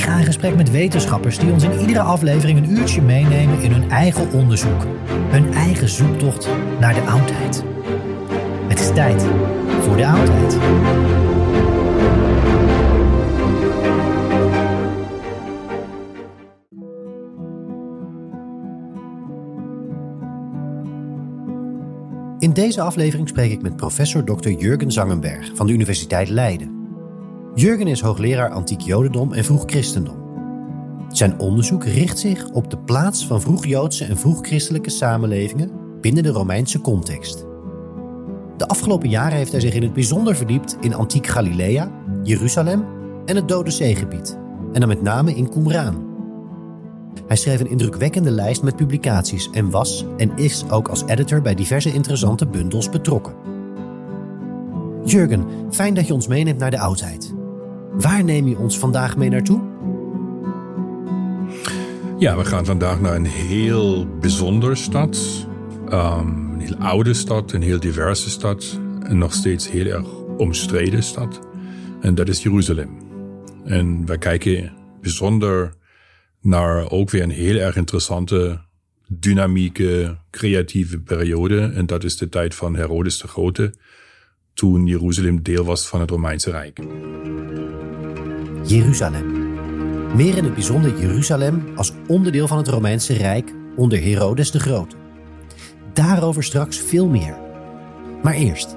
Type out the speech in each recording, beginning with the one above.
Ik ga in gesprek met wetenschappers die ons in iedere aflevering een uurtje meenemen in hun eigen onderzoek. Hun eigen zoektocht naar de oudheid. Het is tijd voor de oudheid. In deze aflevering spreek ik met professor Dr. Jurgen Zangenberg van de Universiteit Leiden. Jurgen is hoogleraar antiek Jodendom en vroeg christendom. Zijn onderzoek richt zich op de plaats van vroeg-Joodse en vroeg-christelijke samenlevingen binnen de Romeinse context. De afgelopen jaren heeft hij zich in het bijzonder verdiept in antiek Galilea, Jeruzalem en het Dode Zeegebied, en dan met name in Qumran. Hij schreef een indrukwekkende lijst met publicaties en was en is ook als editor bij diverse interessante bundels betrokken. Jurgen, fijn dat je ons meeneemt naar de oudheid. Waar neem je ons vandaag mee naartoe? Ja, we gaan vandaag naar een heel bijzondere stad. Um, een heel oude stad, een heel diverse stad. En nog steeds heel erg omstreden stad. En dat is Jeruzalem. En we kijken bijzonder naar ook weer een heel erg interessante, dynamieke, creatieve periode. En dat is de tijd van Herodes de Grote, toen Jeruzalem deel was van het Romeinse Rijk. Jeruzalem. Meer in het bijzonder Jeruzalem als onderdeel van het Romeinse Rijk onder Herodes de Grote. Daarover straks veel meer. Maar eerst,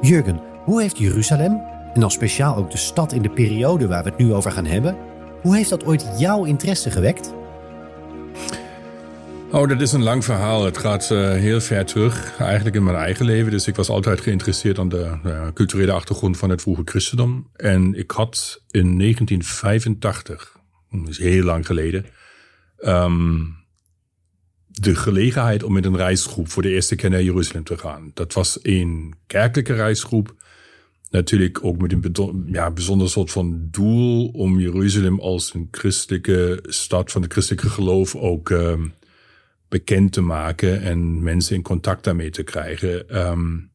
Jurgen, hoe heeft Jeruzalem, en dan speciaal ook de stad in de periode waar we het nu over gaan hebben, hoe heeft dat ooit jouw interesse gewekt? Oh, dat is een lang verhaal. Het gaat uh, heel ver terug, eigenlijk in mijn eigen leven. Dus ik was altijd geïnteresseerd aan de uh, culturele achtergrond van het vroege christendom. En ik had in 1985, dat is heel lang geleden, um, de gelegenheid om met een reisgroep voor de eerste keer naar Jeruzalem te gaan. Dat was een kerkelijke reisgroep natuurlijk ook met een ja, bijzonder soort van doel om Jeruzalem als een christelijke stad van het christelijke geloof ook um, bekend te maken en mensen in contact daarmee te krijgen. Um,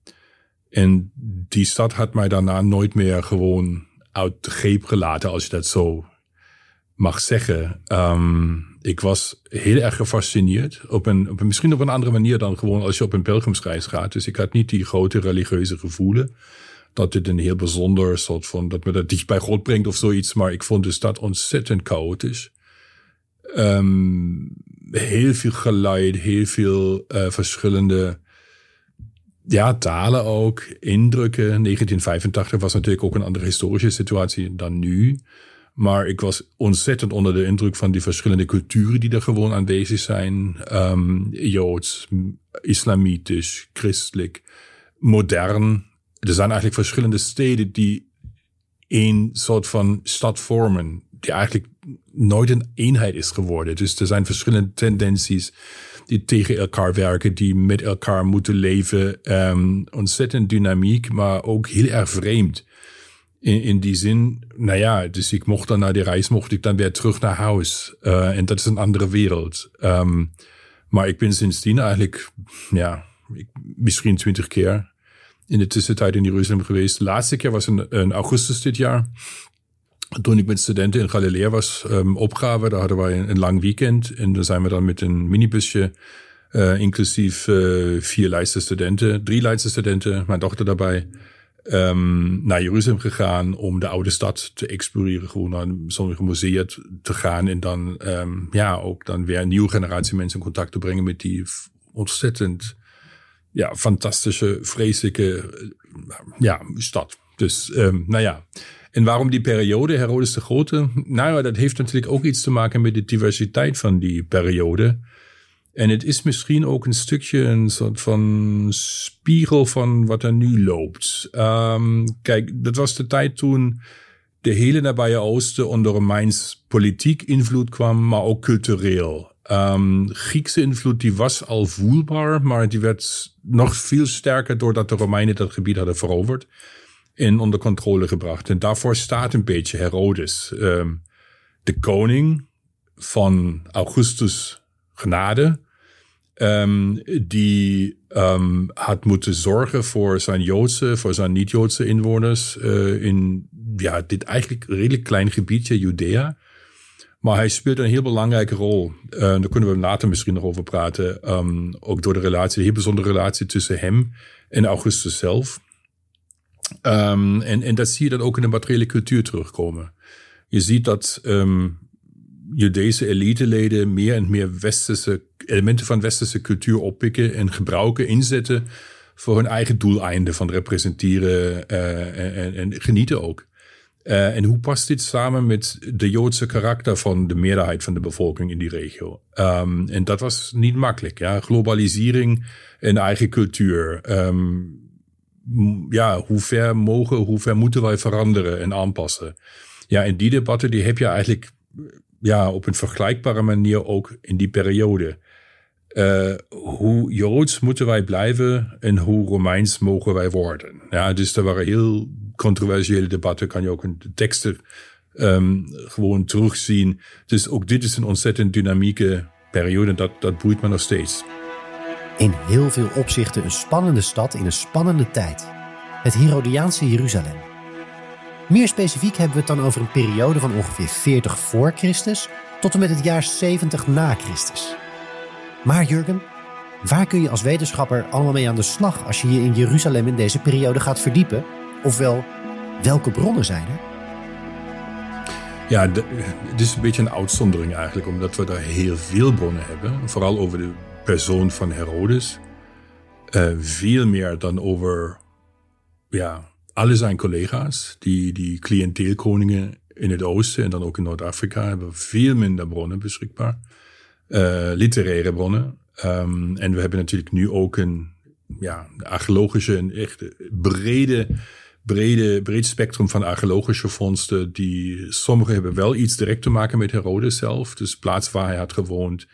en die stad had mij daarna nooit meer gewoon uit de greep gelaten, als je dat zo mag zeggen. Um, ik was heel erg gefascineerd. Op een, op misschien op een andere manier dan gewoon als je op een pelgrimsreis gaat. Dus ik had niet die grote religieuze gevoelen dat dit een heel bijzonder soort van, dat me dat dicht bij God brengt of zoiets. Maar ik vond de stad ontzettend chaotisch. Um, heel veel geluid, heel veel uh, verschillende ja, talen ook, indrukken. 1985 was natuurlijk ook een andere historische situatie dan nu. Maar ik was ontzettend onder de indruk van die verschillende culturen die er gewoon aanwezig zijn. Um, Joods, islamitisch, christelijk, modern. Er zijn eigenlijk verschillende steden die een soort van stad vormen, die eigenlijk nooit een eenheid is geworden. Dus er zijn verschillende tendenties die tegen elkaar werken, die met elkaar moeten leven. Um, ontzettend dynamiek, maar ook heel erg vreemd. In, in die zin, nou ja, dus ik mocht dan na die reis, mocht ik dan weer terug naar huis. Uh, en dat is een andere wereld. Um, maar ik ben sindsdien eigenlijk, ja, misschien twintig keer in de tussentijd in Jeruzalem geweest. De laatste keer was in, in augustus dit jaar. Toen ik met studenten in Galilea was um, opgave, daar hadden wij een, lang weekend. En dan zijn we dan met een minibusje, uh, inclusief uh, vier Leidse studenten, drie Leidse studenten, mijn dochter daarbij, um, naar Jeruzalem gegaan om de oude stad te exploreren, gewoon naar sommige musea te gaan en dan um, ja ook dan weer een nieuwe generatie mensen in contact te brengen met die ontzettend ja, fantastische, vreselijke ja, stad. Dus nou ja. En waarom die periode, Herodes de Grote? Nou ja, dat heeft natuurlijk ook iets te maken met de diversiteit van die periode. En het is misschien ook een stukje een soort van spiegel van wat er nu loopt. Um, kijk, dat was de tijd toen de hele nabije Oosten onder Romeins politiek invloed kwam, maar ook cultureel. Um, Griekse invloed die was al voelbaar, maar die werd nog veel sterker doordat de Romeinen dat gebied hadden veroverd en onder controle gebracht. En daarvoor staat een beetje Herodes, um, de koning van Augustus genade, um, die um, had moeten zorgen voor zijn Joodse, voor zijn niet-Joodse inwoners uh, in ja, dit eigenlijk redelijk klein gebiedje, Judea. Maar hij speelt een heel belangrijke rol. Uh, daar kunnen we later misschien nog over praten. Ook door de relatie, de heel bijzondere relatie tussen hem en Augustus zelf. Um, en, en dat zie je dan ook in de materiële cultuur terugkomen. Je ziet dat um, Judese eliteleden meer en meer westerse elementen van westerse cultuur oppikken en gebruiken, inzetten voor hun eigen doeleinden van representeren uh, en, en, genieten ook. Uh, en hoe past dit samen met de Joodse karakter van de meerderheid van de bevolking in die regio? Um, en dat was niet makkelijk. Ja? Globalisering en eigen cultuur. Ja, hoe ver mogen, hoe ver moeten wij veranderen en aanpassen? Ja, en die debatten die heb je eigenlijk ja, op een vergelijkbare manier ook in die periode. Uh, hoe Joods moeten wij blijven en hoe Romeins mogen wij worden? Ja, dus er waren heel controversiële debatten, kan je ook in de teksten um, gewoon terugzien. Dus ook dit is een ontzettend dynamieke periode, dat, dat boeit me nog steeds. In heel veel opzichten een spannende stad in een spannende tijd. Het Herodiaanse Jeruzalem. Meer specifiek hebben we het dan over een periode van ongeveer 40 voor Christus tot en met het jaar 70 na Christus. Maar Jurgen, waar kun je als wetenschapper allemaal mee aan de slag als je je in Jeruzalem in deze periode gaat verdiepen? Ofwel, welke bronnen zijn er? Ja, het is een beetje een uitzondering eigenlijk, omdat we daar heel veel bronnen hebben. Vooral over de persoon van Herodes. Uh, veel meer dan over ja, alle zijn collega's, die, die cliënteelkoningen in het oosten en dan ook in Noord-Afrika, hebben veel minder bronnen beschikbaar. Uh, literaire bronnen. Um, en we hebben natuurlijk nu ook een ja, archeologische, een echt brede, brede, breed spectrum van archeologische vondsten. Die sommige hebben wel iets direct te maken met Herodes zelf, dus plaats waar hij had gewoond.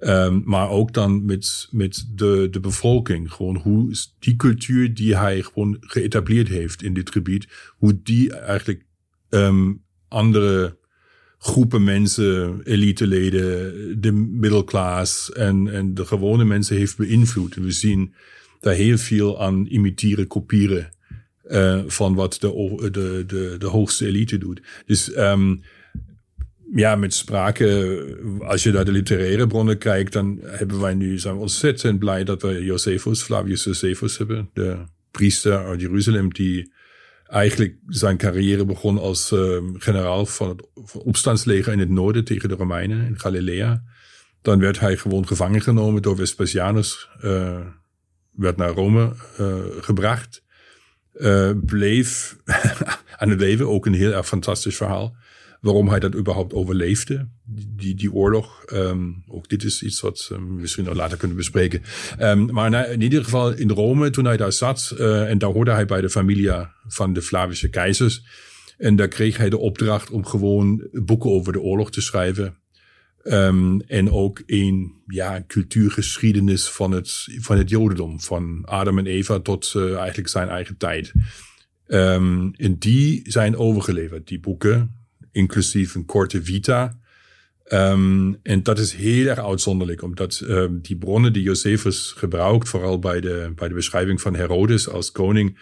Um, maar ook dan met, met de, de bevolking. Gewoon hoe is die cultuur die hij gewoon geëtableerd heeft in dit gebied, hoe die eigenlijk um, andere groepen mensen, eliteleden, de middelklas en, en de gewone mensen heeft beïnvloed. En we zien daar heel veel aan imiteren, kopiëren uh, van wat de, de, de, de hoogste elite doet. Dus um, ja, met sprake, als je naar de literaire bronnen kijkt, dan hebben wij nu, zijn we ontzettend blij dat we Josephus, Flavius Josephus hebben, de priester uit Jeruzalem, die eigenlijk zijn carrière begon als uh, generaal van het opstandsleger in het noorden tegen de Romeinen in Galilea. Dan werd hij gewoon gevangen genomen door Vespasianus, uh, werd naar Rome gebracht. bleef aan het leven, ook een heel erg fantastisch verhaal waarom hij dat überhaupt overleefde, die, die oorlog. Um, ook dit is iets wat we misschien nog later kunnen bespreken. Um, maar in ieder geval in Rome, toen hij daar zat, uh, en daar hoorde hij bij de familie van de Flavische keizers. En daar kreeg hij de opdracht om gewoon boeken over de oorlog te schrijven. En ook een ja, cultuurgeschiedenis van het, van het Jodendom, van Adam en Eva tot uh, eigenlijk zijn eigen tijd. En die zijn overgeleverd, die boeken inclusief een korte vita. Um, en dat is heel erg uitzonderlijk, omdat um, die bronnen die Josephus gebruikt, vooral bij de, bij de beschrijving van Herodes als koning,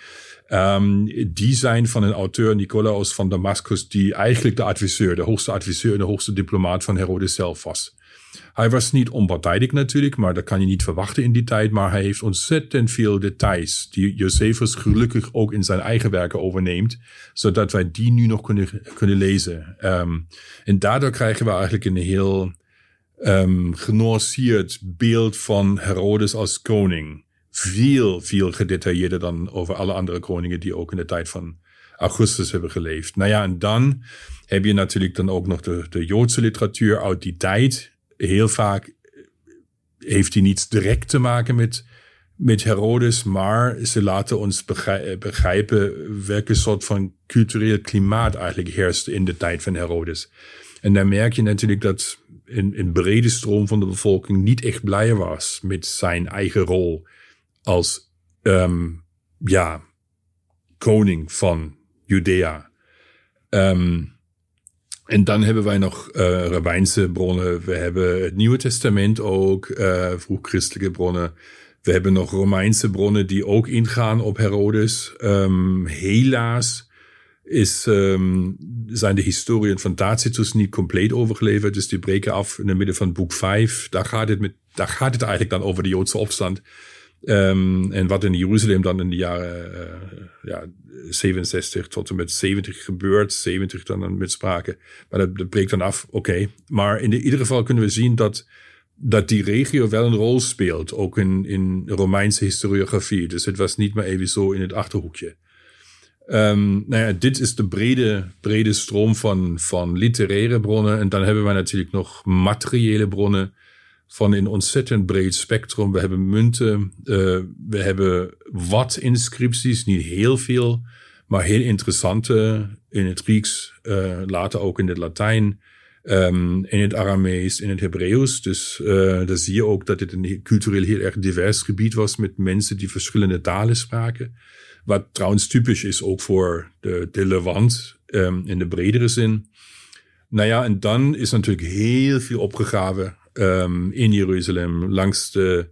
um, die zijn van een auteur, Nicolaus van Damascus, die eigenlijk de adviseur, de hoogste adviseur en de hoogste diplomaat van Herodes zelf was. Hij was niet onpartijdig natuurlijk, maar dat kan je niet verwachten in die tijd. Maar hij heeft ontzettend veel details die Josephus gelukkig ook in zijn eigen werken overneemt, zodat wij die nu nog kunnen, kunnen lezen. Um, en daardoor krijgen we eigenlijk een heel um, beeld van Herodes als koning. Veel, veel gedetailleerder dan over alle andere koningen die ook in de tijd van Augustus hebben geleefd. Nou ja, en dan heb je natuurlijk dan ook nog de, de Joodse literatuur uit die tijd heel vaak heeft hij niets direct te maken met, met Herodes, maar ze laten ons begrijpen welke soort van cultureel klimaat eigenlijk heerst in de tijd van Herodes. En dan merk je natuurlijk dat een brede stroom van de bevolking niet echt blij was met zijn eigen rol als um, ja, koning van Judea. Um, en dan hebben wij nog uh, rabbijnse bronnen. We hebben het Nieuwe Testament ook, uh, vroeg-christelijke bronnen. We hebben nog Romeinse bronnen die ook ingaan op Herodes. Um, helaas is, um, zijn de historieën van Tacitus niet compleet overgeleverd. Dus die breken af in het midden van boek 5. Daar gaat het, met, daar gaat het eigenlijk dan over de Joodse opstand. Um, en wat in Jeruzalem dan in de jaren uh, ja, 67 tot en met 70 gebeurt, 70 dan met sprake. Maar dat, dat breekt dan af, oké. Maar in ieder geval kunnen we zien dat, dat die regio wel een rol speelt, ook in, in Romeinse historiografie. Dus het was niet maar even zo in het achterhoekje. Um, nou ja, dit is de brede, brede stroom van, van literaire bronnen. En dan hebben we natuurlijk nog materiële bronnen van een ontzettend breed spectrum. We hebben munten, uh, we hebben wat inscripties, niet heel veel, maar heel interessante in het Grieks, uh, later ook in het Latijn, um, in het Aramees, in het Hebreeuws. Dus uh, daar zie je ook dat het een cultureel heel erg divers gebied was met mensen die verschillende talen spraken. Wat trouwens typisch is ook voor de, de Levant um, in de bredere zin. Nou ja, en dan is natuurlijk heel veel opgegraven um, in Jeruzalem, langs de,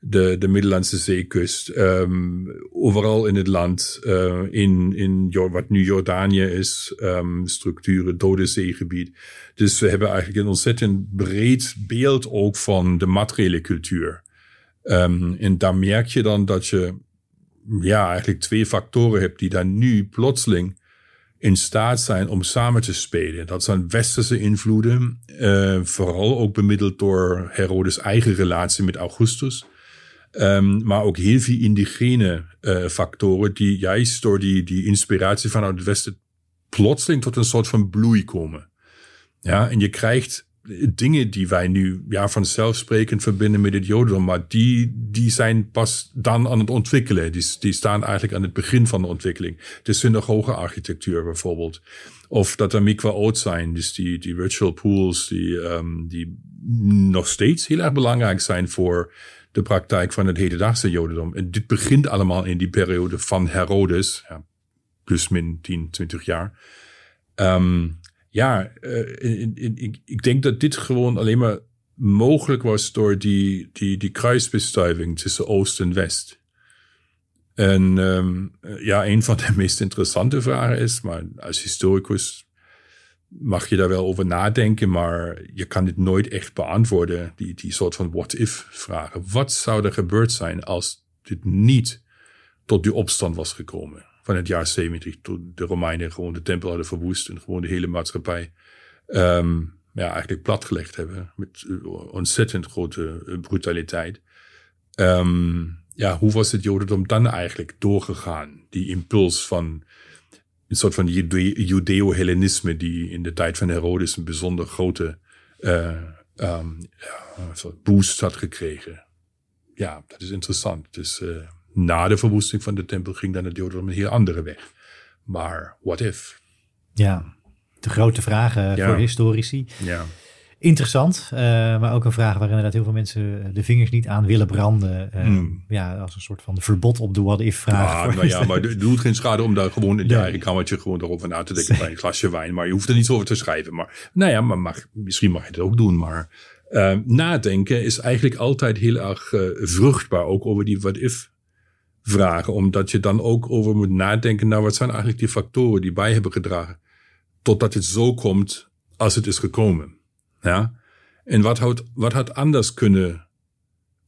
de, de Middellandse zeekust, um, overal in het land, uh, in, in wat nu Jordanië is, um, structuren, Dode Zeegebied. Dus we hebben eigenlijk een ontzettend breed beeld ook van de materiële cultuur. En daar merk je dan dat je ja, eigenlijk twee factoren hebt die daar nu plotseling in staat zijn om samen te spelen. Dat zijn westerse invloeden, uh, vooral ook bemiddeld door Herodes' eigen relatie met Augustus. Um, maar ook heel veel indigene uh, factoren die juist door die, die inspiratie vanuit het Westen plotseling tot een soort van bloei komen. Ja, en je krijgt dingen die wij nu ja, vanzelfsprekend verbinden met het Jodendom, maar die, die zijn pas dan aan het ontwikkelen. Die, die staan eigenlijk aan het begin van de ontwikkeling. De synagoge-architectuur bijvoorbeeld. Of dat er mikwaot zijn, dus die, die virtual pools, die, um, die nog steeds heel erg belangrijk zijn voor de praktijk van het hedendaagse Jodendom. En dit begint allemaal in die periode van Herodes, ja, plus min 10, 20 jaar. Um, ja, uh, in, in, ik denk dat dit gewoon alleen maar mogelijk was door die, die, die kruisbestuiving tussen Oost en West. En um, ja, een van de meest interessante vragen is, maar als historicus mag je daar wel over nadenken, maar je kan dit nooit echt beantwoorden, die, die soort van what-if vragen. Wat zou er gebeurd zijn als dit niet tot die opstand was gekomen? Van het jaar 70 toen de Romeinen gewoon de tempel hadden verwoest en gewoon de hele maatschappij um, ja, eigenlijk platgelegd hebben met ontzettend grote brutaliteit. Um, ja, hoe was het Jodendom dan eigenlijk doorgegaan? Die impuls van een soort van Judeo-Hellenisme, die in de tijd van Herodes een bijzonder grote uh, ja, boost had gekregen. Ja, dat is interessant. Dus na de verwoesting van de tempel ging dan het Jodendom een heel andere weg. Maar what if? Ja, de grote vragen voor historici. Ja. Interessant, uh, maar ook een vraag waar inderdaad heel veel mensen de vingers niet aan willen branden. Uh, hmm. Ja, als een soort van verbod op de what-if vraag. Ja, maar, ja, maar het doet geen schade om daar gewoon in je eigen kamertje gewoon erover na te denken bij een glasje wijn. Maar je hoeft er niets over te schrijven. Maar nou ja, maar mag, misschien mag je het ook doen. Maar uh, nadenken is eigenlijk altijd heel erg vruchtbaar, ook over die what-if vragen. Omdat je dan ook over moet nadenken, nou wat zijn eigenlijk die factoren die bij hebben gedragen. Totdat het zo komt als het is gekomen. Ja? En wat had, wat had anders kunnen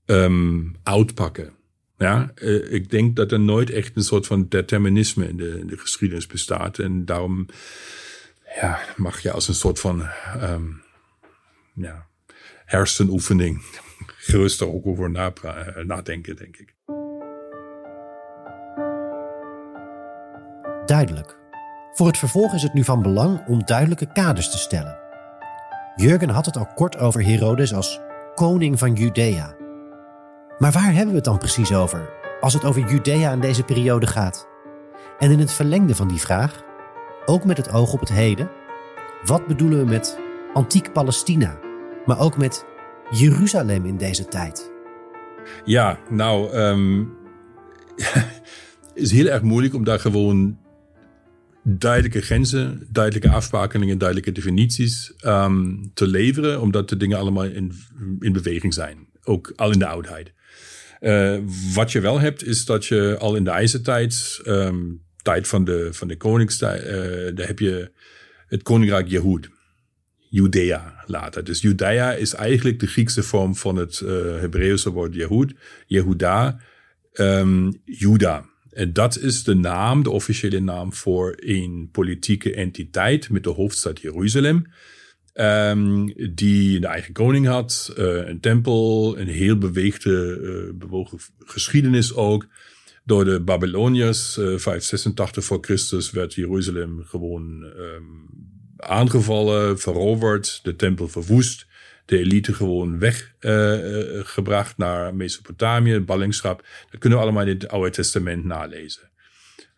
um, uitpakken? Ja, uh, ik denk dat er nooit echt een soort van determinisme in de, in de geschiedenis bestaat. En daarom ja, mag je als een soort van um, ja, hersenoefening gerust er ook over nadenken, denk ik. Duidelijk. Voor het vervolg is het nu van belang om duidelijke kaders te stellen. Jurgen had het al kort over Herodes als koning van Judea. Maar waar hebben we het dan precies over als het over Judea in deze periode gaat? En in het verlengde van die vraag, ook met het oog op het heden, wat bedoelen we met antiek Palestina, maar ook met Jeruzalem in deze tijd? Ja, nou, um, is heel erg moeilijk om daar gewoon duidelijke grenzen, duidelijke afspraken duidelijke definities um, te leveren, omdat de dingen allemaal in, in beweging zijn. Ook al in de oudheid. Uh, wat je wel hebt, is dat je al in de ijzertijd, um, tijd van de, van de koningstijd, uh, daar heb je het koninkrijk Jehud. Judea later. Dus Judea is eigenlijk de Griekse vorm van het uh, woord Jehud. Jehuda, um, Juda. En dat is de naam, de officiële naam voor een politieke entiteit met de hoofdstad Jeruzalem. Um, die een eigen koning had, uh, een tempel, een heel beweegde, uh, bewogen geschiedenis ook. Door de Babyloniërs, uh, 586 voor Christus, werd Jeruzalem gewoon um, aangevallen, veroverd, de tempel verwoest de elite gewoon weggebracht uh, naar Mesopotamië, ballingschap. Dat kunnen we allemaal in het Oude Testament nalezen.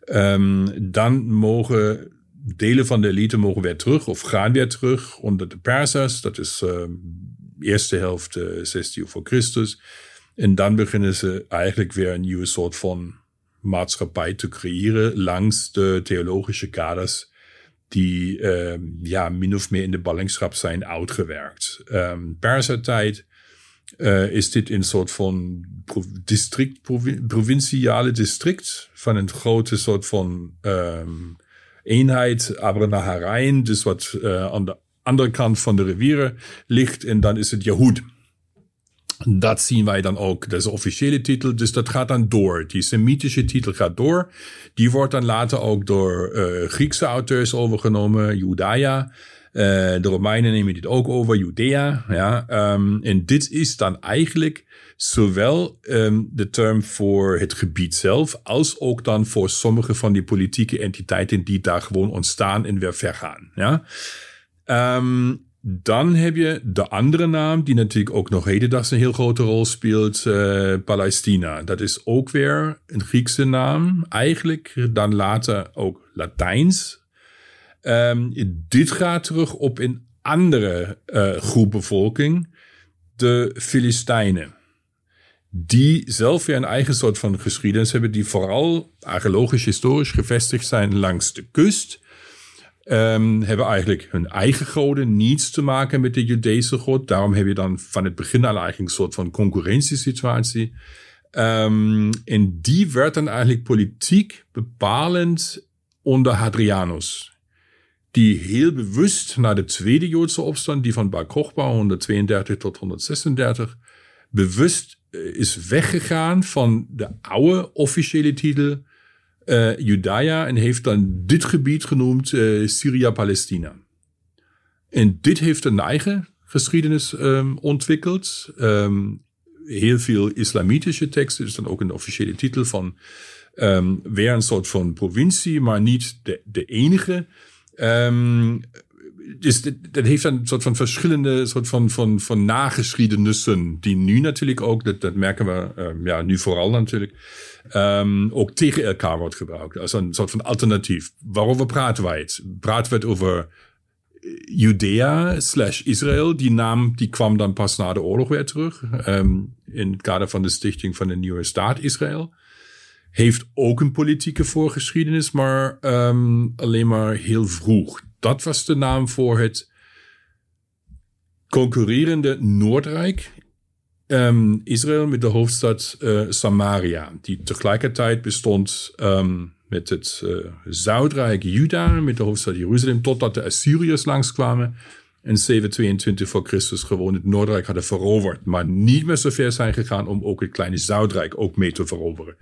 Um, dan mogen delen van de elite mogen weer terug of gaan weer terug onder de Persers. Dat is uh, eerste helft uh, 16 voor Christus. En dan beginnen ze eigenlijk weer een nieuwe soort van maatschappij te creëren langs de theologische kaders die um, ja, min of meer in de ballingschap zijn uitgewerkt. Um, Persertijd uh, is dit een soort van district, provinciale district van een grote soort van um, eenheid, Abranaharein, dus wat uh, aan de andere kant van de rivieren ligt. En dan is het Yahud. Dat zien wij dan ook. Dat is de officiële titel, dus dat gaat dan door. Die Semitische titel gaat door. Die wordt dan later ook door uh, Griekse auteurs overgenomen, Judaia. Uh, de Romeinen nemen dit ook over, Judea. Ja, um, en dit is dan eigenlijk zowel um, de term voor het gebied zelf, als ook dan voor sommige van die politieke entiteiten die daar gewoon ontstaan en weer vergaan. Ja. Um, dan heb je de andere naam, die natuurlijk ook nog hedendaags een heel grote rol speelt, uh, Palestina. Dat is ook weer een Griekse naam, eigenlijk dan later ook Latijns. Um, dit gaat terug op een andere uh, groep bevolking, de Filistijnen. Die zelf weer een eigen soort van geschiedenis hebben, die vooral archeologisch historisch gevestigd zijn langs de kust um, hebben eigenlijk hun eigen goden niets te maken met de Judese god. Daarom heb je dan van het begin al eigenlijk een soort van concurrentiesituatie. Um, en die werd dan eigenlijk politiek bepalend onder Hadrianus. Die heel bewust na de tweede Joodse opstand, die van Bar Kochba 132 tot 136, bewust eh, is weggegaan van de oude officiële titel uh, Judea en heeft dan dit gebied genoemd uh, Syria-Palestina. En dit heeft een eigen geschiedenis um, ontwikkeld. Um, heel veel islamitische teksten. Dus dan ook een officiële titel van um, weer een soort van provincie, maar niet de, de enige. Dus dat, heeft een soort van verschillende van, van, van nageschiedenissen, die nu natuurlijk ook, dat, dat merken we um, ja, nu vooral natuurlijk, um, ook tegen elkaar wordt gebruikt. Als een soort van alternatief. Waarover praten wij het? Praten we het over Judea slash Israël. Die naam die kwam dan pas na de oorlog weer terug. Um, in het kader van de stichting van de nieuwe staat Israël. Heeft ook een politieke voorgeschiedenis, maar alleen maar heel vroeg. Dat was de naam voor het concurrerende Noordrijk. Um, Israël met de hoofdstad uh, Samaria, die tegelijkertijd bestond um, met het uh, Zuidrijk Juda, met de hoofdstad Jeruzalem, totdat de Assyriërs langskwamen en 722 voor Christus gewoon het Noordrijk hadden veroverd, maar niet meer zo ver zijn gegaan om ook het kleine Zuidrijk ook mee te veroveren.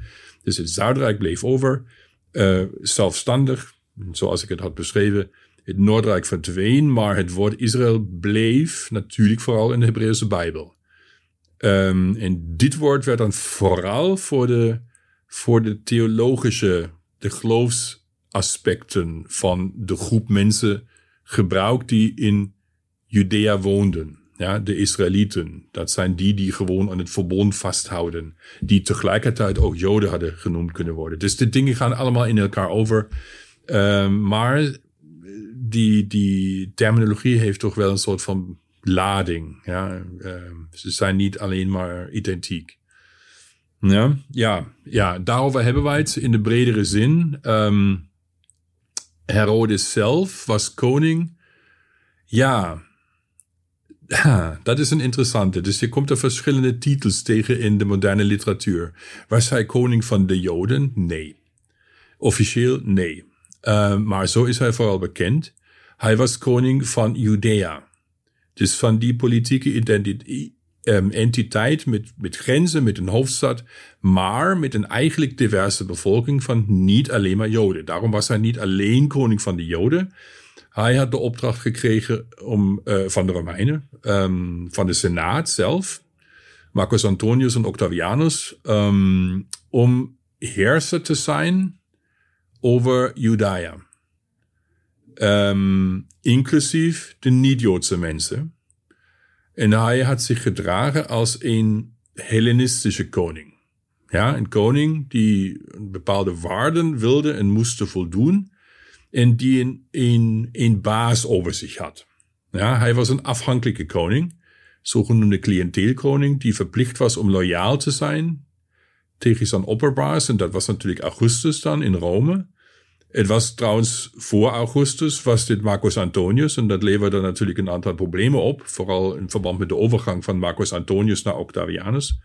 Dus het Zuidrijk bleef over, uh, zelfstandig, zoals ik het had beschreven. Het Noordrijk verdween, maar het woord Israël bleef natuurlijk vooral in de Hebreeuwse Bijbel. Um, en dit woord werd dan vooral voor de, voor de theologische de geloofsaspecten van de groep mensen gebruikt die in Judea woonden. Ja, de Israëlieten, dat zijn die die gewoon aan het verbond vasthouden. Die tegelijkertijd ook Joden hadden genoemd kunnen worden. Dus de dingen gaan allemaal in elkaar over. Um, maar die, die terminologie heeft toch wel een soort van lading. Ja? Um, ze zijn niet alleen maar identiek. Ja, ja, ja, daarover hebben wij het in de bredere zin. Um, Herodes zelf was koning. Ja, dat is een interessante. Dus je komt er verschillende titels tegen in de moderne literatuur. Was hij koning van de Joden? Nee. Officieel nee. Uh, maar zo is hij vooral bekend. Hij was koning van Judea. Dus van die politieke um, entiteit met, grenzen, met een hoofdstad, maar met een eigenlijk diverse bevolking van niet alleen maar Joden. Daarom was hij niet alleen koning van de Joden. Hij had de opdracht gekregen om, uh, van de Romeinen, um, van de Senaat zelf, Marcus Antonius en Octavianus, um, om heerser te zijn over Judea. Um, inclusief de niet-Joodse mensen. En hij had zich gedragen als een Hellenistische koning. Ja, een koning die bepaalde waarden wilde en moest voldoen. En die een, een, een baas over zich had. Ja, hij was een afhankelijke koning, zogenoemde cliënteelkoning, die verplicht was om loyaal te zijn tegen zijn opperbaas. En dat was natuurlijk Augustus dan in Rome. Het was trouwens voor augustus, was dit Marcus Antonius. En dat leverde natuurlijk een aantal problemen op. Vooral in verband met de overgang van Marcus Antonius naar Octavianus.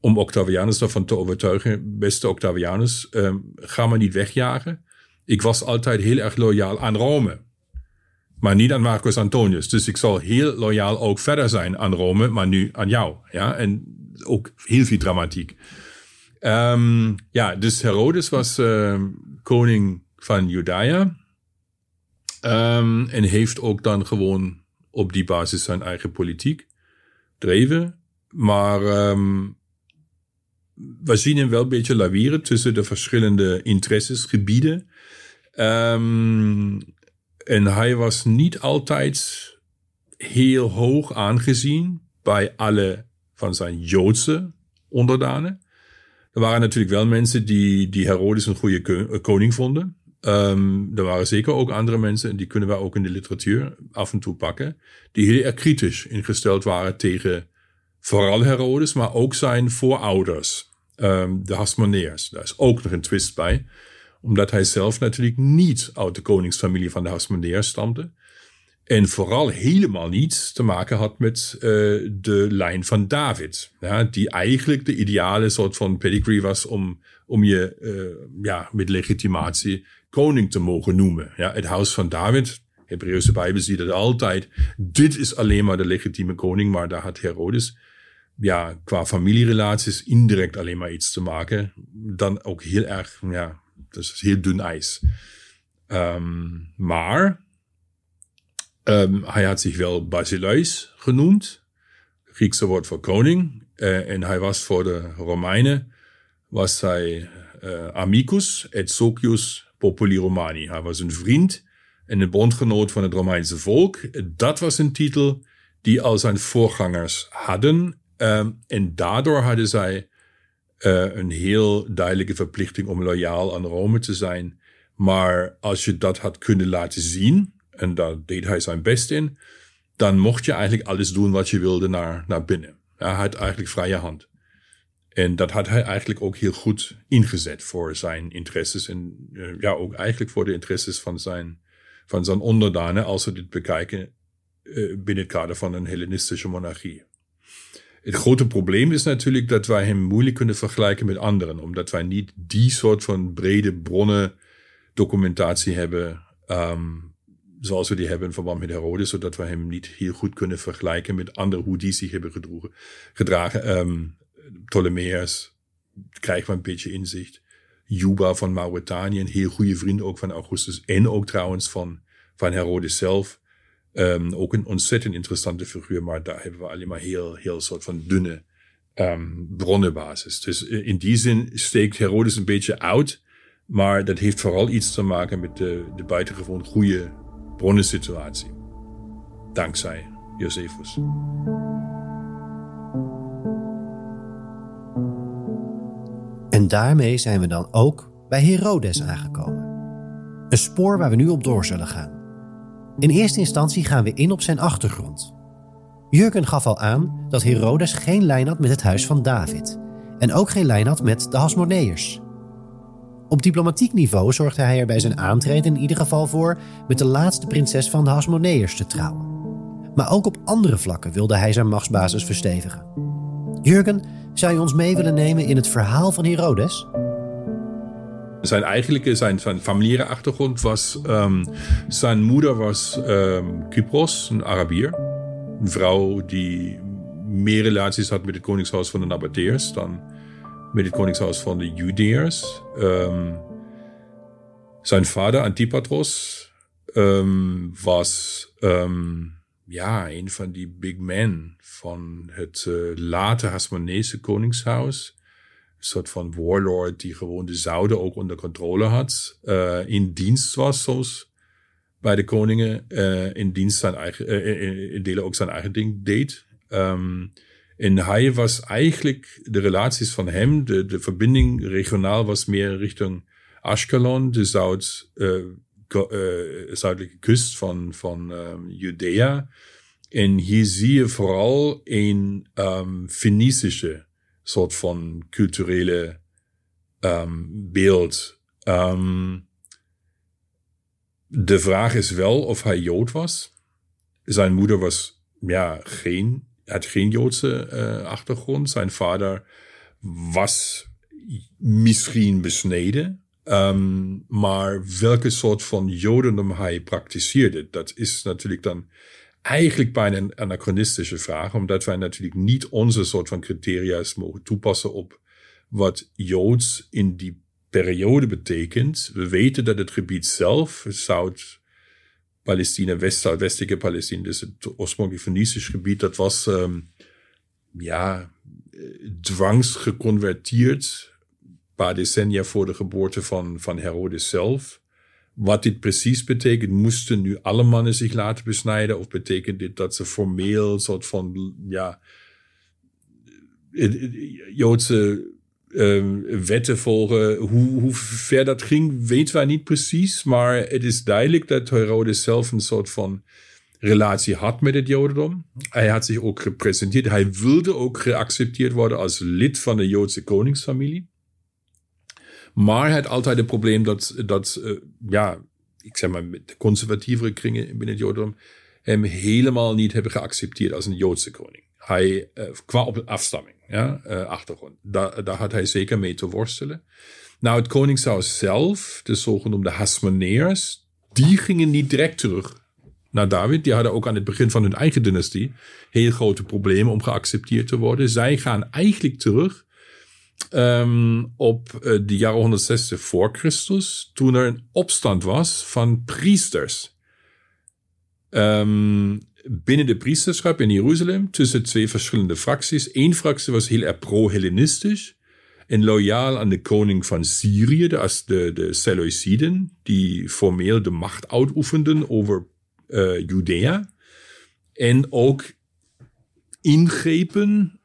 Om Octavianus daarvan te overtuigen, beste Octavianus, um, ga me niet wegjagen. Ik was altijd heel erg loyaal aan Rome. Maar niet aan Marcus Antonius. Dus ik zal heel loyaal ook verder zijn aan Rome, maar nu aan jou. Ja, en ook heel veel dramatiek. Um, ja, dus Herodes was uh, koning van Judea. Um, en heeft ook dan gewoon op die basis zijn eigen politiek dreven. Maar we zien hem wel een beetje lawieren tussen de verschillende interessesgebieden. En hij was niet altijd heel hoog aangezien bij alle van zijn Joodse onderdanen. Er waren natuurlijk wel mensen die, die Herodes een goede koning vonden. Um, er waren zeker ook andere mensen, en die kunnen we ook in de literatuur af en toe pakken, die heel erg kritisch ingesteld waren tegen vooral Herodes, maar ook zijn voorouders, um, de Hasmoneërs. Daar is ook nog een twist bij, omdat hij zelf natuurlijk niet uit de koningsfamilie van de Hasmoneërs stamde. En vooral helemaal niets te maken had met uh, de lijn van David. Ja, die eigenlijk de ideale soort van pedigree was om, om je uh, ja, met legitimatie koning te mogen noemen. Ja, het huis van David, Hebreeuwse Bijbel ziet het altijd. Dit is alleen maar de legitieme koning, maar daar had Herodes ja, qua familierelaties indirect alleen maar iets te maken. Dan ook heel erg, ja, dus heel dun ijs. Um, maar um, hij had zich wel Basileus genoemd. Griekse woord voor koning. Uh, en hij was voor de Romeinen, was hij uh, amicus et socius populi Romani. Hij was een vriend en een bondgenoot van het Romeinse volk. Dat was een titel die al zijn voorgangers hadden. Um, en daardoor hadden zij uh, een heel duidelijke verplichting om loyaal aan Rome te zijn. Maar als je dat had kunnen laten zien, en daar deed hij zijn best in, dan mocht je eigenlijk alles doen wat je wilde naar, naar binnen. Hij had eigenlijk vrije hand. En dat had hij eigenlijk ook heel goed ingezet voor zijn interesses en uh, ja, ook eigenlijk voor de interesses van zijn, van zijn onderdanen, als we dit bekijken uh, binnen het kader van een Hellenistische monarchie. Het grote probleem is natuurlijk dat wij hem moeilijk kunnen vergelijken met anderen, omdat wij niet die soort van brede bronnen documentatie hebben, um, zoals we die hebben in verband met Herodes, zodat we hem niet heel goed kunnen vergelijken met anderen, hoe die zich hebben gedragen. Um, Ptolemeus krijgen we een beetje inzicht. Juba van Mauritanië, een heel goede vriend ook van Augustus en ook trouwens van, van Herodes zelf. Um, ook een ontzettend interessante figuur, maar daar hebben we alleen maar heel, heel soort van dunne um, bronnenbasis. Dus in die zin steekt Herodes een beetje uit, maar dat heeft vooral iets te maken met de, de buitengewoon goede bronnensituatie. Dankzij Josephus. En daarmee zijn we dan ook bij Herodes aangekomen. Een spoor waar we nu op door zullen gaan. In eerste instantie gaan we in op zijn achtergrond. Jurgen gaf al aan dat Herodes geen lijn had met het huis van David en ook geen lijn had met de Hasmoneërs. Op diplomatiek niveau zorgde hij er bij zijn aantreden in ieder geval voor met de laatste prinses van de Hasmoneërs te trouwen. Maar ook op andere vlakken wilde hij zijn machtsbasis verstevigen. Jurgen, zou je ons mee willen nemen in het verhaal van Herodes? Zijn eigenlijke, zijn, zijn achtergrond was, um, zijn moeder was um, Kypros, een Arabier. Een vrouw die meer relaties had met het koningshuis van de Nabateërs dan met het koningshuis van de Judeërs. Um, zijn vader Antipatros was ja, een van die big men van het uh, late Hasmonese koningshuis. Een soort van warlord die gewoon de zouden ook onder controle had. Uh, in dienst was zoals bij de koningen. Uh, in dienst zijn eigen, in, in delen ook zijn eigen ding deed. Um, en hij was eigenlijk, de relaties van hem, de, de verbinding regionaal was meer richting Ashkelon, de zuid, uh, zuidelijke kust van, van um, Judea. En hier zie je vooral een um, soort van culturele um, beeld. De vraag is wel of hij Jood was. Zijn moeder was ja, geen, had geen Joodse uh, achtergrond. Zijn vader was misschien besneden. Um, maar welke soort van jodendom hij praktiseerde, dat is natuurlijk dan eigenlijk bijna een anachronistische vraag, omdat wij natuurlijk niet onze soort van criteria's mogen toepassen op wat Joods in die periode betekent. We weten dat het gebied zelf, Zuid-Palestina, West-Zuidwestelijke Palestina, dus het oorspronkelijk Venetisch gebied, dat was um, ja, dwangsgeconverteerd paar decennia voor de geboorte van, van Herodes zelf. Wat dit precies betekent, moesten nu alle mannen zich laten besnijden? Of betekent dit dat ze formeel soort van, ja, Joodse uh, wetten volgen? Hoe, ver dat ging, weten wij niet precies. Maar het is duidelijk dat Herodes zelf een soort van relatie had met het Jodendom. Hij had zich ook gepresenteerd. Hij wilde ook geaccepteerd worden als lid van de Joodse koningsfamilie. Maar hij had altijd het probleem dat, dat uh, ja, ik zeg maar, de conservatievere kringen binnen het Jodendom hem helemaal niet hebben geaccepteerd als een Joodse koning. Hij, uh, qua op afstamming, ja, uh, achtergrond. Daar, daar had hij zeker mee te worstelen. Nou, het koningshuis zelf, de zogenoemde Hasmoneërs, die gingen niet direct terug naar David. Die hadden ook aan het begin van hun eigen dynastie heel grote problemen om geaccepteerd te worden. Zij gaan eigenlijk terug um, op uh, de jaren 160 voor Christus, toen er een opstand was van priesters. Um, binnen de priesterschap in Jeruzalem tussen twee verschillende fracties. Eén fractie was heel erg pro-Hellenistisch en loyaal aan de koning van Syrië, de, de, de Seleuciden, die formeel de macht uitoefenden over uh, Judea. En ook ingrepen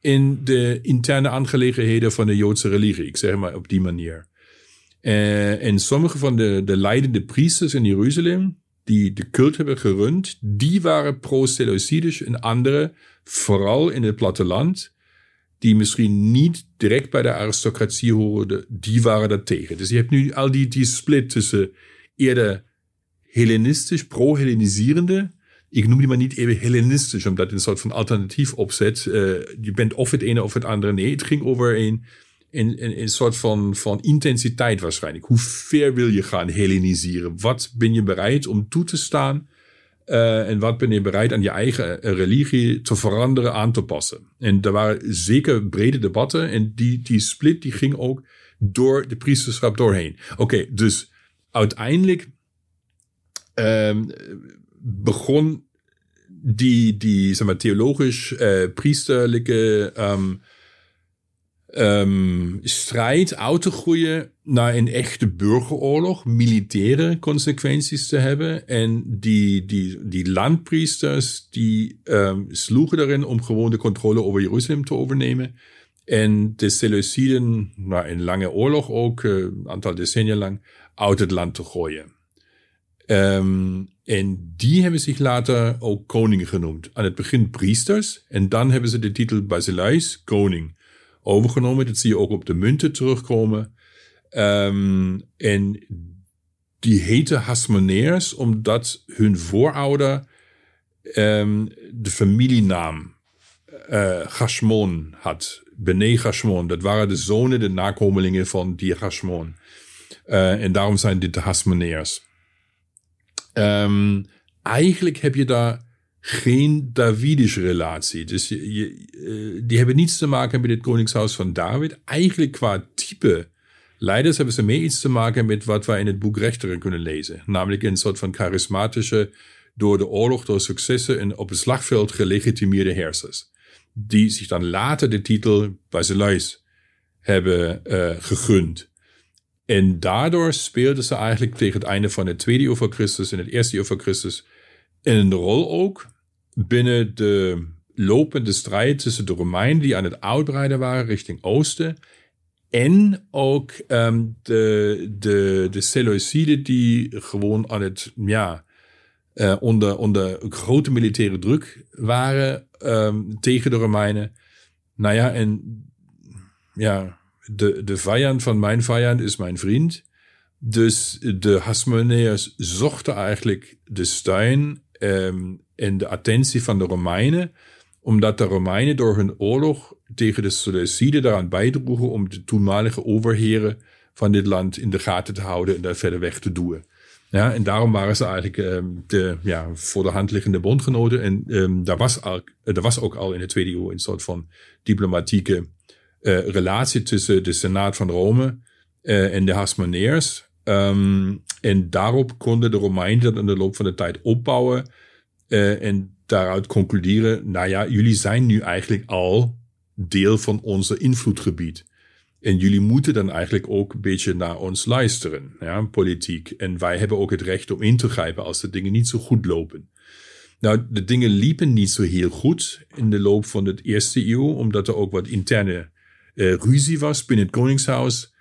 in de interne aangelegenheden van de Joodse religie. Ik zeg maar op die manier. Uh, en sommige van de, de leidende priesters in Jeruzalem, die de cult hebben gerund, die waren pro-Seleucidisch en andere, vooral in het platteland, die misschien niet direct bij de aristocratie hoorden, die waren daar tegen. Dus je hebt nu al die, die split tussen eerder Hellenistisch, pro-Helleniserende. Ik noem die maar niet even Hellenistisch, omdat het een soort van alternatief opzet. Uh, je bent of het ene of het andere. Nee, het ging over een, een, een, een soort van, van intensiteit waarschijnlijk. Hoe ver wil je gaan Helleniseren? Wat ben je bereid om toe te staan? Uh, en wat ben je bereid aan je eigen religie te veranderen, aan te passen? En er waren zeker brede debatten. En die, die split die ging ook door de priesterschap doorheen. Oké, dus uiteindelijk um, begon die, die zeg maar, theologisch uh, priesterlijke um, um, strijd uit te groeien naar een echte burgeroorlog, militaire consequenties te hebben. En die, die, die landpriesters die um, sloegen erin om gewoon de controle over Jeruzalem te overnemen. En de Seleuciden, na een lange oorlog ook, uh, een aantal decennia lang, uit het land te gooien. Um, en die hebben zich later ook koning genoemd. Aan het begin priesters en dan hebben ze de titel Basileus, koning, overgenomen. Dat zie je ook op de munten terugkomen. Um, en die heten Hasmoneers omdat hun voorouder um, de familienaam uh, Gashmon had. Bene Gashmon. Dat waren de zonen, de nakomelingen van die Gashmon. Uh, en daarom zijn dit de Hasmoneers. Um, eigenlijk heb je daar geen Davidische relatie. Dus eh, die hebben niets te maken met het koningshuis van David. Eigenlijk qua type leiders hebben ze meer iets te maken met wat wij in het boek Rechteren kunnen lezen. Namelijk een soort van charismatische, door de oorlog, door successen en op het slagveld gelegitimeerde heersers. Die zich dan later de titel Basileus hebben uh, gegund. En daardoor speelden ze eigenlijk tegen het einde van het tweede eeuw voor Christus en het eerste eeuw voor Christus een rol ook binnen de lopende strijd tussen de Romeinen die aan het uitbreiden waren richting oosten en ook um, de, de, de Seleuciden die gewoon aan het, ja, uh, onder, onder grote militaire druk waren um, tegen de Romeinen. Nou ja, en ja, de, de vijand van mijn vijand is mijn vriend. Dus de Hasmoneërs zochten eigenlijk de steun um, en de attentie van de Romeinen, omdat de Romeinen door hun oorlog tegen de Seleuciden daaraan bijdroegen om de toenmalige overheren van dit land in de gaten te houden en daar verder weg te duwen. Ja, en daarom waren ze eigenlijk um, de ja, voor de hand liggende bondgenoten. En um, daar, was al, er was ook al in de tweede eeuw een soort van diplomatieke uh, relatie tussen de Senaat van Rome uh, en de Hasmoneers. Um, en daarop konden de Romeinen dat in de loop van de tijd opbouwen. Uh, en daaruit concluderen, nou ja, jullie zijn nu eigenlijk al deel van onze invloedgebied. En jullie moeten dan eigenlijk ook een beetje naar ons luisteren, ja, politiek. En wij hebben ook het recht om in te grijpen als de dingen niet zo goed lopen. Nou, de dingen liepen niet zo heel goed in de loop van de eerste eeuw, omdat er ook wat interne uh, ruzie was binnen het koningshuis.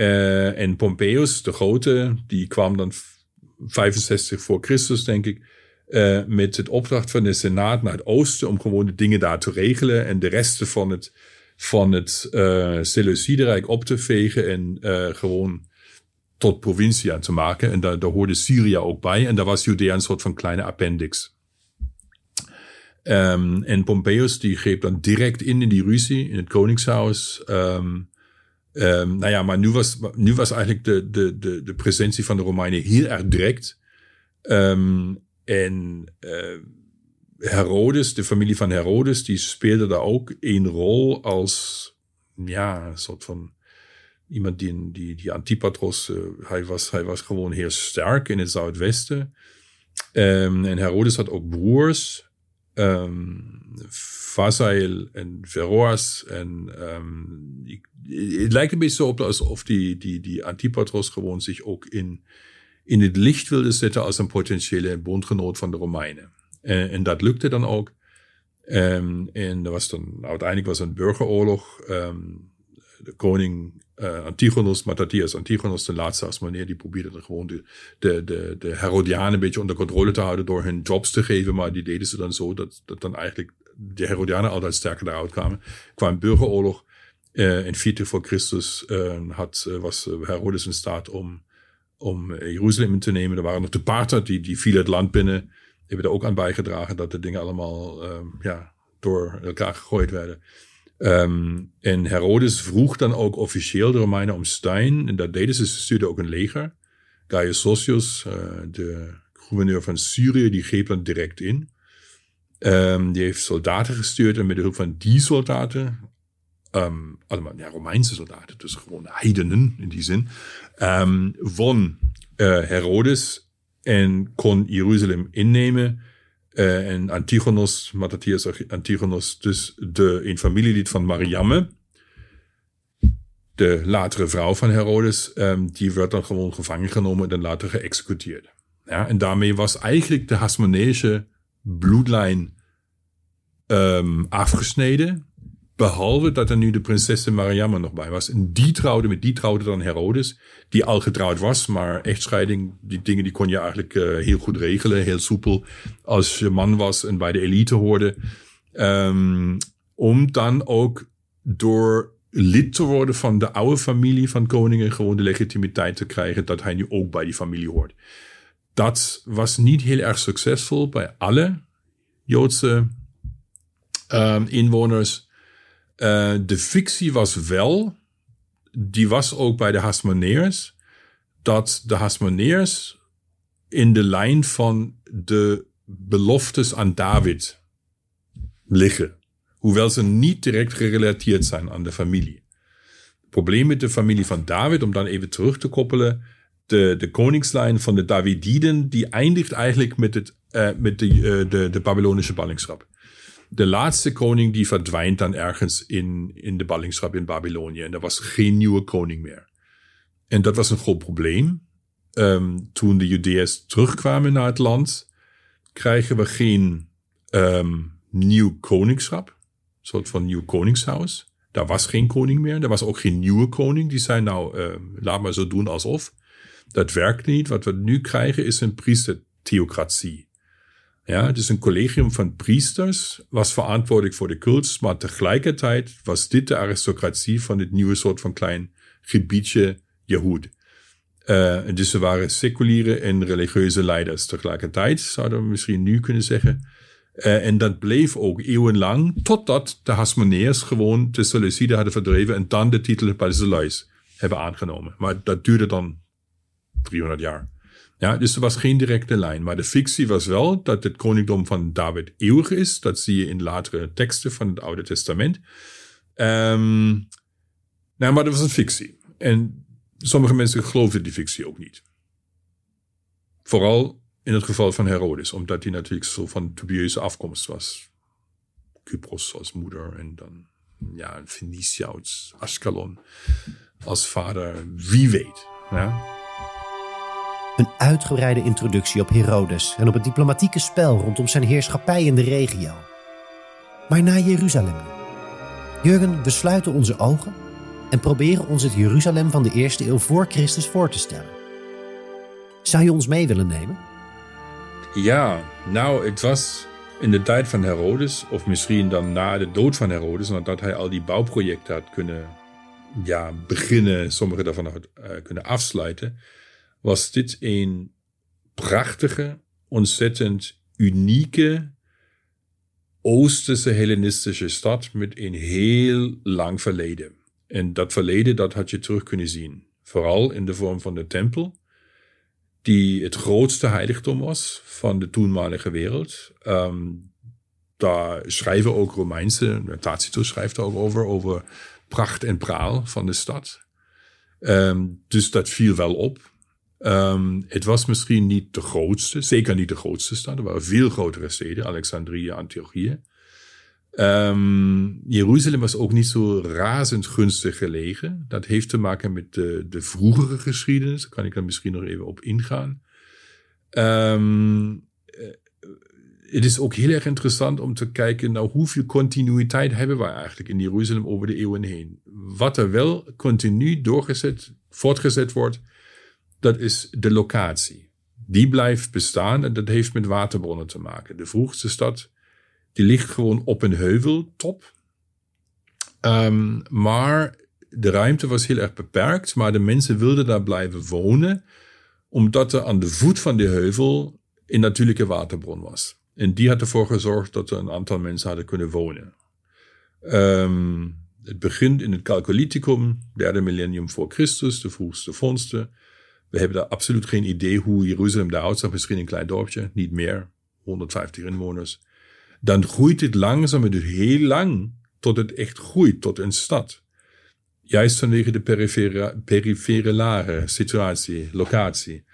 Uh, en Pompeius, de grote, die kwam dan 65 voor Christus, denk ik, uh, met het opdracht van de Senaat naar het oosten om gewoon de dingen daar te regelen en de resten van het, van het uh, Seleuciderijk op te vegen en gewoon tot provincie aan te maken. En daar, daar hoorde Syrië ook bij en daar was Judea een soort van kleine appendix. Um, en Pompeius die greep dan direct in in die ruzie in het koningshuis. Um, um, nou ja, maar nu was, nu was eigenlijk de, de, de, de presentie van de Romeinen heel erg direct. en uh, Herodes, de familie van Herodes, die speelde daar ook een rol als ja, een soort van iemand die, die, die Antipatros, uh, hij, was, hij was gewoon heel sterk in het Zuidwesten. Um, en Herodes had ook broers, um, en Veroas. En het lijkt een beetje op alsof die, die, die Antipatros gewoon zich ook in, in het licht wilde zetten als een potentiële bondgenoot van de Romeinen. En, en dat lukte dan ook. Um, en er was dan, uiteindelijk was een burgeroorlog. Um, de koning uh, Antigonus, Matthias Antigonus, de laatste asmoneer, die probeerde gewoon de, de, de, de Herodianen een beetje onder controle te houden door hun jobs te geven. Maar die deden ze dan zo dat, dat dan eigenlijk de Herodianen altijd sterker eruit kwamen. Qua een burgeroorlog. Uh, in 40 voor Christus uh, had, was Herodes in staat om, om Jeruzalem in te nemen. Er waren nog de Parther, die, die vielen het land binnen. Hebben er ook aan bijgedragen dat de dingen allemaal ja, door elkaar gegooid werden. Um, en Herodes vroeg dan ook officieel de Romeinen om steun. En dat deden ze. Ze stuurden ook een leger. Gaius Socius, uh, de gouverneur van Syrië, die greep dan direct in. Um, die heeft soldaten gestuurd en met de hulp van die soldaten, um, allemaal ja, Romeinse soldaten, dus gewoon heidenen in die zin, won uh, Herodes en kon Jeruzalem innemen. Uh, en Antigonus, Matthias Antigonus, dus de, een familielid van Mariamme, de latere vrouw van Herodes, um, die werd dan gewoon gevangen genomen en later geëxecuteerd. Ja, en daarmee was eigenlijk de Hasmoneese bloedlijn um, afgesneden. Behalve dat er nu de prinsessen Mariamma nog bij was. En die trouwde met die trouwde dan Herodes. Die al getrouwd was, maar echtscheiding, die dingen die kon je eigenlijk uh, heel goed regelen. Heel soepel. Als je man was en bij de elite hoorde. Um, om dan ook door lid te worden van de oude familie van koningen. Gewoon de legitimiteit te krijgen dat hij nu ook bij die familie hoort. Dat was niet heel erg succesvol bij alle Joodse um, inwoners. Uh, de fictie was wel, die was ook bij de Hasmoneers, dat de Hasmoneers in de lijn van de beloftes aan David liggen. Hoewel ze niet direct gerelateerd zijn aan de familie. Het probleem met de familie van David, om dan even terug te koppelen, de, de koningslijn van de Davididen, die eindigt eigenlijk met, het, uh, met de, uh, de, de Babylonische ballingschap de laatste koning die verdwijnt dan ergens in, in de ballingschap in Babylonië. En er was geen nieuwe koning meer. En dat was een groot probleem. Um, toen de Judeërs terugkwamen naar het land, krijgen we geen um, nieuw koningschap. Een soort van nieuw koningshuis. Daar was geen koning meer. Er was ook geen nieuwe koning. Die zei nou, uh, laat maar zo doen alsof. Dat werkt niet. Wat we nu krijgen is een priestertheocratie. Ja, dus een collegium van priesters was verantwoordelijk voor de cult, maar tegelijkertijd was dit de aristocratie van dit nieuwe soort van klein gebiedje Jehoed. Uh, dus ze waren seculiere en religieuze leiders tegelijkertijd, zouden we misschien nu kunnen zeggen. Uh, en dat bleef ook eeuwenlang, totdat de Hasmoneers gewoon de Seleuciden hadden verdreven en dan de titel Basileus hebben aangenomen. Maar dat duurde dan 300 jaar. Ja, dus er was geen directe lijn. Maar de fictie was wel dat het koninkdom van David eeuwig is. Dat zie je in latere teksten van het Oude Testament. Um, nou, maar dat was een fictie. En sommige mensen geloofden die fictie ook niet. Vooral in het geval van Herodes, omdat hij natuurlijk zo van dubieuze afkomst was. Kypros als moeder en dan ja, Phoenicia uit Ascalon als vader. Wie weet. Ja. Een uitgebreide introductie op Herodes en op het diplomatieke spel rondom zijn heerschappij in de regio. Maar naar Jeruzalem Jurgen, we sluiten onze ogen en proberen ons het Jeruzalem van de eerste eeuw voor Christus voor te stellen. Zou je ons mee willen nemen? Ja, nou, het was in de tijd van Herodes, of misschien dan na de dood van Herodes, nadat hij al die bouwprojecten had kunnen ja, beginnen, sommige daarvan had uh, kunnen afsluiten, was dit een prachtige, ontzettend unieke Oosterse Hellenistische stad met een heel lang verleden. En dat verleden, dat had je terug kunnen zien. Vooral in de vorm van de tempel, die het grootste heiligdom was van de toenmalige wereld. Um, daar schrijven ook Romeinse, Tacitus schrijft er ook over, over pracht en praal van de stad. Um, dus dat viel wel op. Um, het was misschien niet de grootste, zeker niet de grootste stad. Er waren veel grotere steden, Alexandrië, Antiochië. Um, Jeruzalem was ook niet zo razend gunstig gelegen. Dat heeft te maken met de, de vroegere geschiedenis. Daar kan ik dan misschien nog even op ingaan. Um, het is ook heel erg interessant om te kijken naar hoeveel continuïteit hebben we eigenlijk in Jeruzalem over de eeuwen heen. Wat er wel continu doorgezet, voortgezet wordt, dat is de locatie. Die blijft bestaan en dat heeft met waterbronnen te maken. De vroegste stad, die ligt gewoon op een heuveltop. Um, maar de ruimte was heel erg beperkt, maar de mensen wilden daar blijven wonen, omdat er aan de voet van de heuvel een natuurlijke waterbron was. En die had ervoor gezorgd dat er een aantal mensen hadden kunnen wonen. Um, het begint in het Calcolithicum, derde millennium voor Christus, de vroegste vondsten. We hebben daar absoluut geen idee hoe Jeruzalem eruit zag. Misschien een klein dorpje, niet meer. 150 inwoners. Dan groeit het langzaam en duurt heel lang tot het echt groeit tot een stad. Juist vanwege de perifere, perifere situatie, locatie.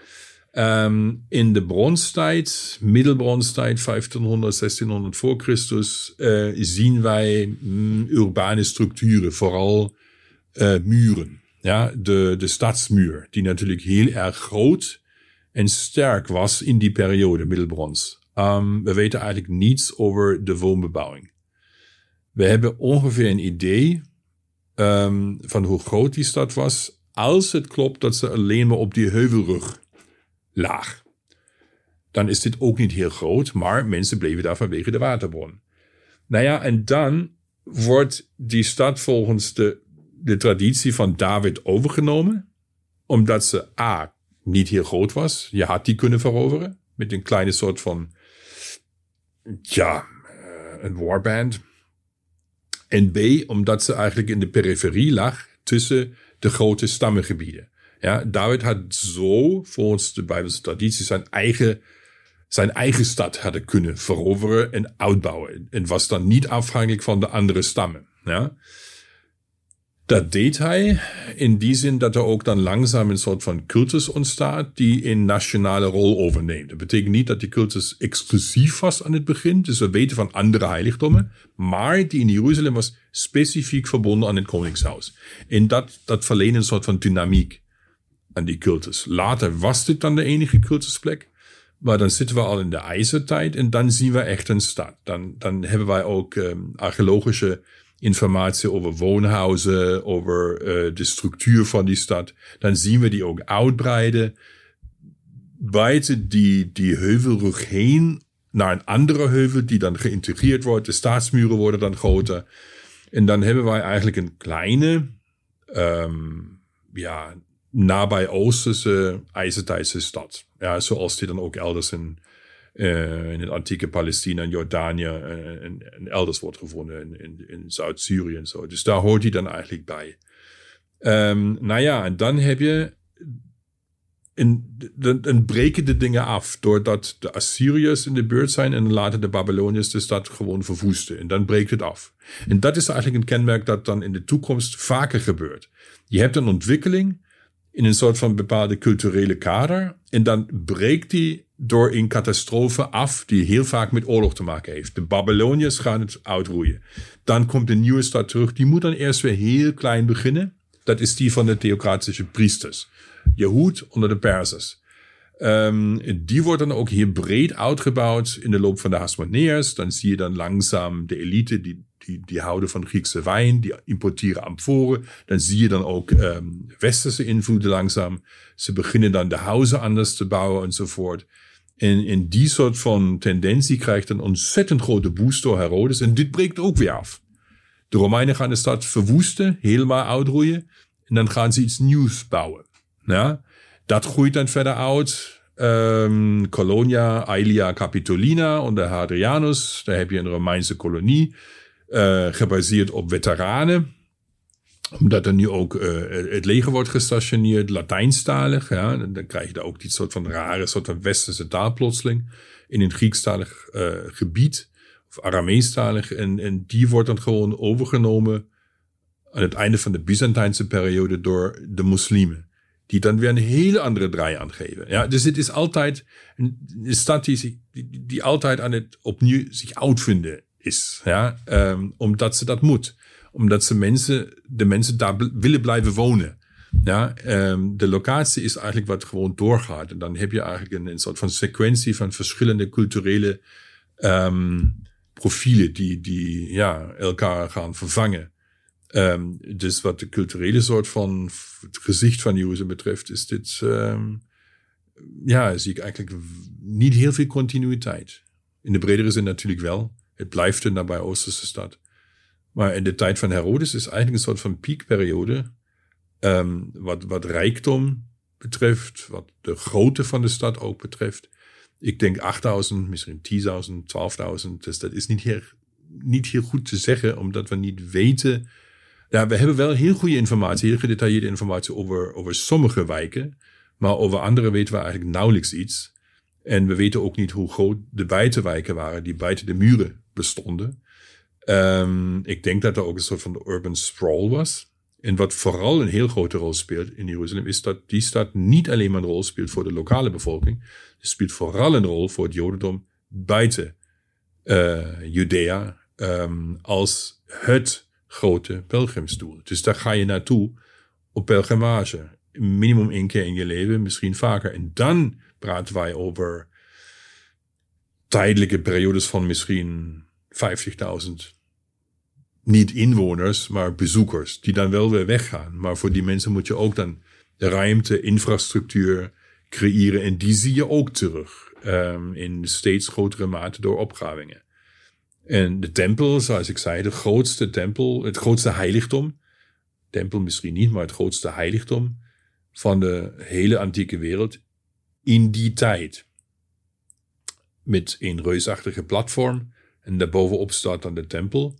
Um, in de bronstijd, middelbronstijd, 1500, 1600 voor Christus, uh, zien wij mm, urbane structuren, vooral uh, muren. Ja, de, de stadsmuur, die natuurlijk heel erg groot en sterk was in die periode, middelbrons. Um, we weten eigenlijk niets over de woonbebouwing. We hebben ongeveer een idee um, van hoe groot die stad was, als het klopt dat ze alleen maar op die heuvelrug laag. Dan is dit ook niet heel groot, maar mensen bleven daar vanwege de waterbron. Nou ja, en dan wordt die stad volgens de, de traditie van David overgenomen, omdat ze A. niet heel groot was. Je had die kunnen veroveren met een kleine soort van, ja, eh, een warband. En B. omdat ze eigenlijk in de periferie lag tussen de grote stammengebieden. Ja, David had zo, volgens de Bijbelse traditie, zijn eigen, zijn eigen stad hadden kunnen veroveren en uitbouwen. En was dan niet afhankelijk van de andere stammen. Ja. Dat deed hij in die zin dat er ook dan langzaam een soort van cultus ontstaat die een nationale rol overneemt. Dat betekent niet dat die cultus exclusief was aan het begin, dus we weten van andere heiligdommen, maar die in Jeruzalem was specifiek verbonden aan het koningshuis. En dat, dat verleent een soort van dynamiek aan die cultus. Later was dit dan de enige cultusplek. Maar dan zitten we al in de ijzertijd en dan zien we echt een stad. Dan, dan hebben wij ook um, archeologische informatie over woonhuizen, over uh, de structuur van die stad. Dan zien we die ook uitbreiden. Buiten die, die heuvelrug heen naar een andere heuvel die dan geïntegreerd wordt. De staatsmuren worden dan groter. En dan hebben wij eigenlijk een kleine, um, ja, nabij Oosterse IJzertijdse stad. Ja, zoals die dan ook elders in, uh, in het antieke Palestina en Jordanië uh, en, elders wordt gevonden, in, in, in Zuid-Syrië en zo. Dus daar hoort hij dan eigenlijk bij. Um, nou ja, en dan heb je. En dan breken de dingen af doordat de Assyriërs in de beurt zijn en laten de Babyloniërs de stad gewoon verwoesten. En dan breekt het af. En dat is eigenlijk een kenmerk dat dan in de toekomst vaker gebeurt. Je hebt een ontwikkeling in een soort van bepaalde culturele kader. En dan breekt die door een catastrofe af die heel vaak met oorlog te maken heeft. De Babyloniërs gaan het uitroeien. Dan komt een nieuwe stad terug. Die moet dan eerst weer heel klein beginnen. Dat is die van de theocratische priesters. Jehoed onder de Persers. Um, die wordt dan ook hier breed uitgebouwd in de loop van de Hasmoneërs. Dan zie je dan langzaam de elite die die, die houden van Griekse wijn, die importeren amforen. Dan zie je dan ook um, westerse invloeden langzaam. Ze beginnen dan de huizen anders te bouwen enzovoort. En in die soort van tendentie krijgt een ontzettend grote boost door Herodes. En dit breekt ook weer af. De Romeinen gaan de stad verwoesten, helemaal uitroeien. En dan gaan ze iets nieuws bouwen. Ja? Dat groeit dan verder uit. Um, Colonia, Aelia Capitolina onder Hadrianus. Daar heb je een Romeinse kolonie uh, gebaseerd op veteranen omdat er nu ook uh, het leger wordt gestationeerd, Latijnstalig. Ja, dan krijg je daar ook die soort van rare, soort van westerse taal plotseling. In een Griekstalig uh, gebied, of Arameestalig. En, en die wordt dan gewoon overgenomen aan het einde van de Byzantijnse periode door de moslimen. die dan weer een hele andere draai aangeven. Ja, dus het is altijd een stad die, die, die altijd aan het opnieuw zich uitvinden is. Ja, um, omdat ze dat moet. Omdat ze mensen, de mensen daar willen blijven wonen. Ja, um, de locatie is eigenlijk wat gewoon doorgaat. En dan heb je eigenlijk een, soort van sequentie van verschillende culturele um, profielen die, die ja, elkaar gaan vervangen. Um, dus wat de culturele soort van het gezicht van Jeruzalem betreft, is dit, ja, zie ik eigenlijk niet heel veel continuïteit. In de bredere zin natuurlijk wel. Het blijft een nabij Oosterse stad. Maar in de tijd van Herodes is eigenlijk een soort van piekperiode. Um, wat, wat rijkdom betreft, wat de grootte van de stad ook betreft. Ik denk 8000, misschien 10.000, 12.000. Dus dat is niet heel, niet heel goed te zeggen, omdat we niet weten ja, we hebben wel heel goede informatie, heel gedetailleerde informatie over, over sommige wijken. Maar over andere weten we eigenlijk nauwelijks iets. En we weten ook niet hoe groot de buitenwijken waren die buiten de muren bestonden. Um, ik denk dat er ook een soort van urban sprawl was. En wat vooral een heel grote rol speelt in Jeruzalem, is dat die stad niet alleen maar een rol speelt voor de lokale bevolking. Het speelt vooral een rol voor het Jodendom buiten uh, Judea um, als het grote pelgrimstoer. Dus daar ga je naartoe op pelgrimage. Minimum één keer in je leven, misschien vaker. En dan praten wij over tijdelijke periodes van misschien 50.000 niet inwoners, maar bezoekers, die dan wel weer weggaan. Maar voor die mensen moet je ook dan ruimte, infrastructuur creëren. En die zie je ook terug um, in steeds grotere mate door opgravingen. En de tempel, zoals ik zei, de grootste tempel, het grootste heiligdom. Tempel misschien niet, maar het grootste heiligdom van de hele antieke wereld in die tijd. Met een reusachtige platform en daarbovenop staat dan de tempel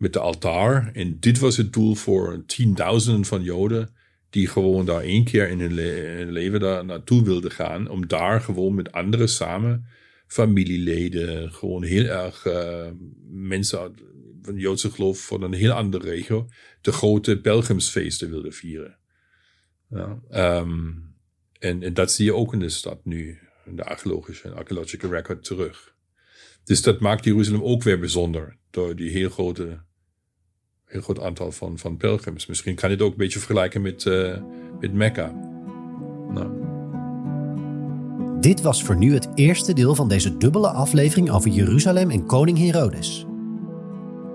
met de altaar. En dit was het doel voor tienduizenden van Joden die gewoon daar één keer in hun, leven daar naartoe wilden gaan, om daar gewoon met anderen samen familieleden, gewoon heel erg uh, mensen van Joodse geloof van een heel andere regio, de grote pelgrimsfeesten wilden vieren. Ja, um, en, en, dat zie je ook in de stad nu, in de archeologische en archaeological record terug. Dus dat maakt Jeruzalem ook weer bijzonder, door die heel grote, heel groot aantal van, van pelgrims. Misschien kan je ook een beetje vergelijken met, uh, met Mekka. Nou. Dit was voor nu het eerste deel van deze dubbele aflevering over Jeruzalem en koning Herodes.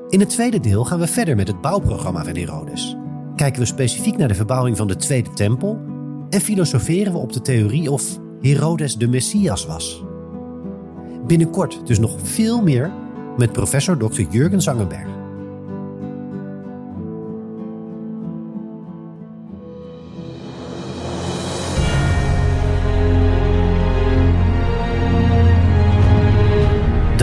In het tweede deel gaan we verder met het bouwprogramma van Herodes. Kijken we specifiek naar de verbouwing van de Tweede Tempel en filosoferen we op de theorie of Herodes de Messias was. Binnenkort dus nog veel meer met professor Dr. Jurgen Zangenberg.